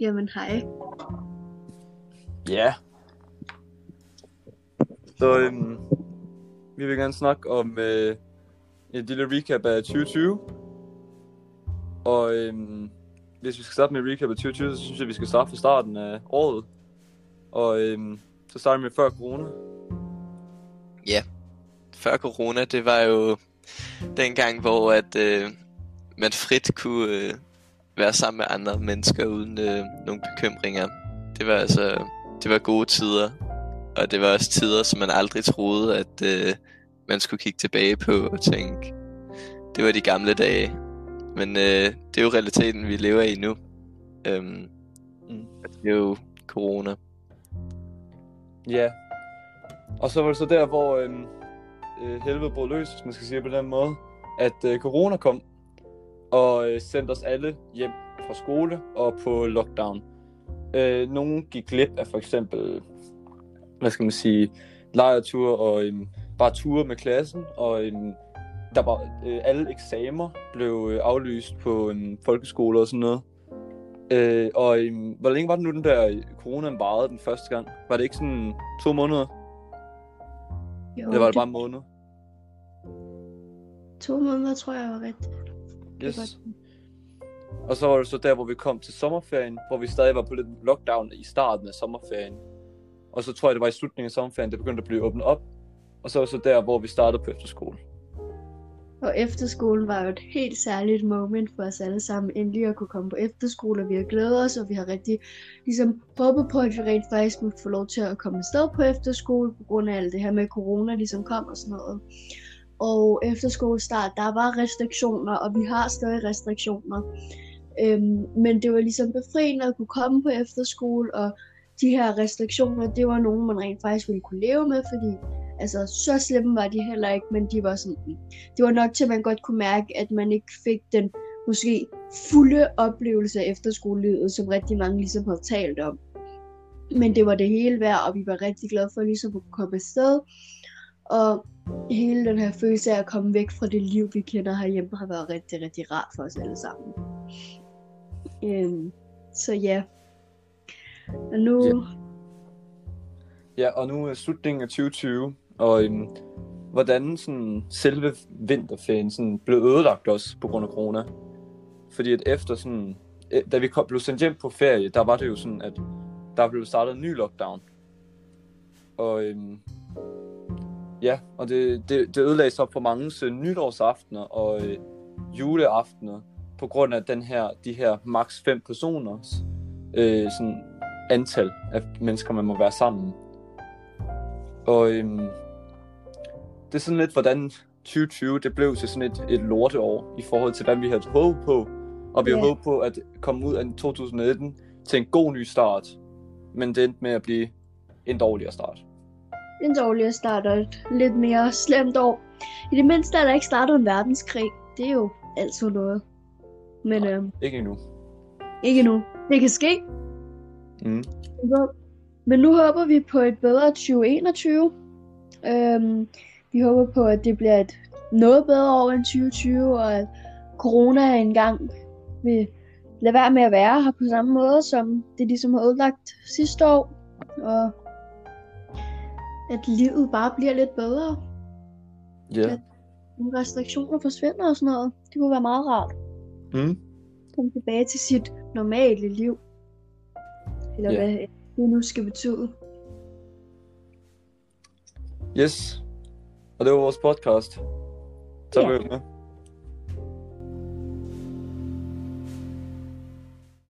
Jamen, hej. Ja. Så øhm, vi vil gerne snakke om øh, et lille recap af 2020. Og øhm, hvis vi skal starte med et recap af 2020, så synes jeg, vi skal starte fra starten af året. Og øhm, så starter vi med før corona. Ja, før corona, det var jo den gang, hvor at, øh, man frit kunne øh, være sammen med andre mennesker uden øh, nogle bekymringer. Det var altså, det var gode tider, og det var også tider, som man aldrig troede, at øh, man skulle kigge tilbage på og tænke, det var de gamle dage. Men øh, det er jo realiteten, vi lever i nu. Øhm, Mm. Det er jo corona. Ja. Og så var det så der, hvor øhm, øh, helvede brød løs, hvis man skal sige på den måde, at øh, corona kom og øh, sendte os alle hjem fra skole og på lockdown. Øh, nogle gik glip af for eksempel, hvad skal man sige, lejreture og øhm, bare ture med klassen, og øhm, der var øh, alle eksamer blev øh, aflyst på en folkeskole og sådan noget. Øh, og øhm, hvor længe var det nu, den der øh, corona varede den første gang? Var det ikke sådan to måneder? Jo, Eller var det bare en måned? To måneder, tror jeg var rigtigt. Yes. Og så var det så der, hvor vi kom til sommerferien, hvor vi stadig var på lidt lockdown i starten af sommerferien. Og så tror jeg, det var i slutningen af sommerferien, det begyndte at blive åbnet op. Og så var det så der, hvor vi startede på efterskole. Og efterskolen var jo et helt særligt moment for os alle sammen. Endelig at kunne komme på efterskole, og vi har glædet os, og vi har rigtig ligesom håbet på, at vi rent faktisk måtte få lov til at komme afsted på efterskole, på grund af alt det her med corona ligesom kom og sådan noget. Og efter skolestart, der var restriktioner, og vi har stadig restriktioner. Øhm, men det var ligesom befriende at kunne komme på efterskole, og de her restriktioner, det var nogen, man rent faktisk ville kunne leve med, fordi altså, så slemme var de heller ikke, men de var sådan, mm. det var nok til, at man godt kunne mærke, at man ikke fik den måske fulde oplevelse af efterskolelivet, som rigtig mange ligesom har talt om. Men det var det hele værd, og vi var rigtig glade for ligesom at komme afsted. Og hele den her følelse af at komme væk fra det liv, vi kender herhjemme, har været rigtig, rigtig rart for os alle sammen. Øhm, så ja. Og nu... Ja. Ja, og nu er slutningen af 2020, og øhm, hvordan sådan selve vinterferien sådan blev ødelagt også på grund af corona. Fordi at efter sådan, øh, da vi kom, blev sendt hjem på ferie, der var det jo sådan, at der blev startet en ny lockdown. Og øhm, ja, og det, det, det ødelagde så for mange øh, nytårsaftener og øh, juleaftener, på grund af den her, de her maks 5 personers øh, sådan antal af mennesker, man må være sammen. Og øhm, det er sådan lidt, hvordan 2020 det blev til sådan et, et lorteår i forhold til, hvad vi havde håbet på. Og vi havde Ja. håbet på at komme ud af 2019 til en god ny start. Men det endte med at blive en dårligere start. En dårligere start og et lidt mere slemt år. I det mindste er der ikke startet en verdenskrig. Det er jo altid noget. Men Nej. øhm, Ikke endnu. ikke nu. Det kan ske. Mm. Men nu håber vi på et bedre 2021. Øhm, vi håber på, at det bliver et noget bedre år end 2020, og at corona engang vil lade være med at være her på samme måde, som det ligesom har ødelagt sidste år. Og at livet bare bliver lidt bedre. Ja. Ja. Nogle restriktioner forsvinder og sådan noget. Det kunne være meget rart. Mm. Komme tilbage til sit normale liv. Eller Ja. hvad det nu skal betyde. Yes. Og det var vores podcast. Var vi med.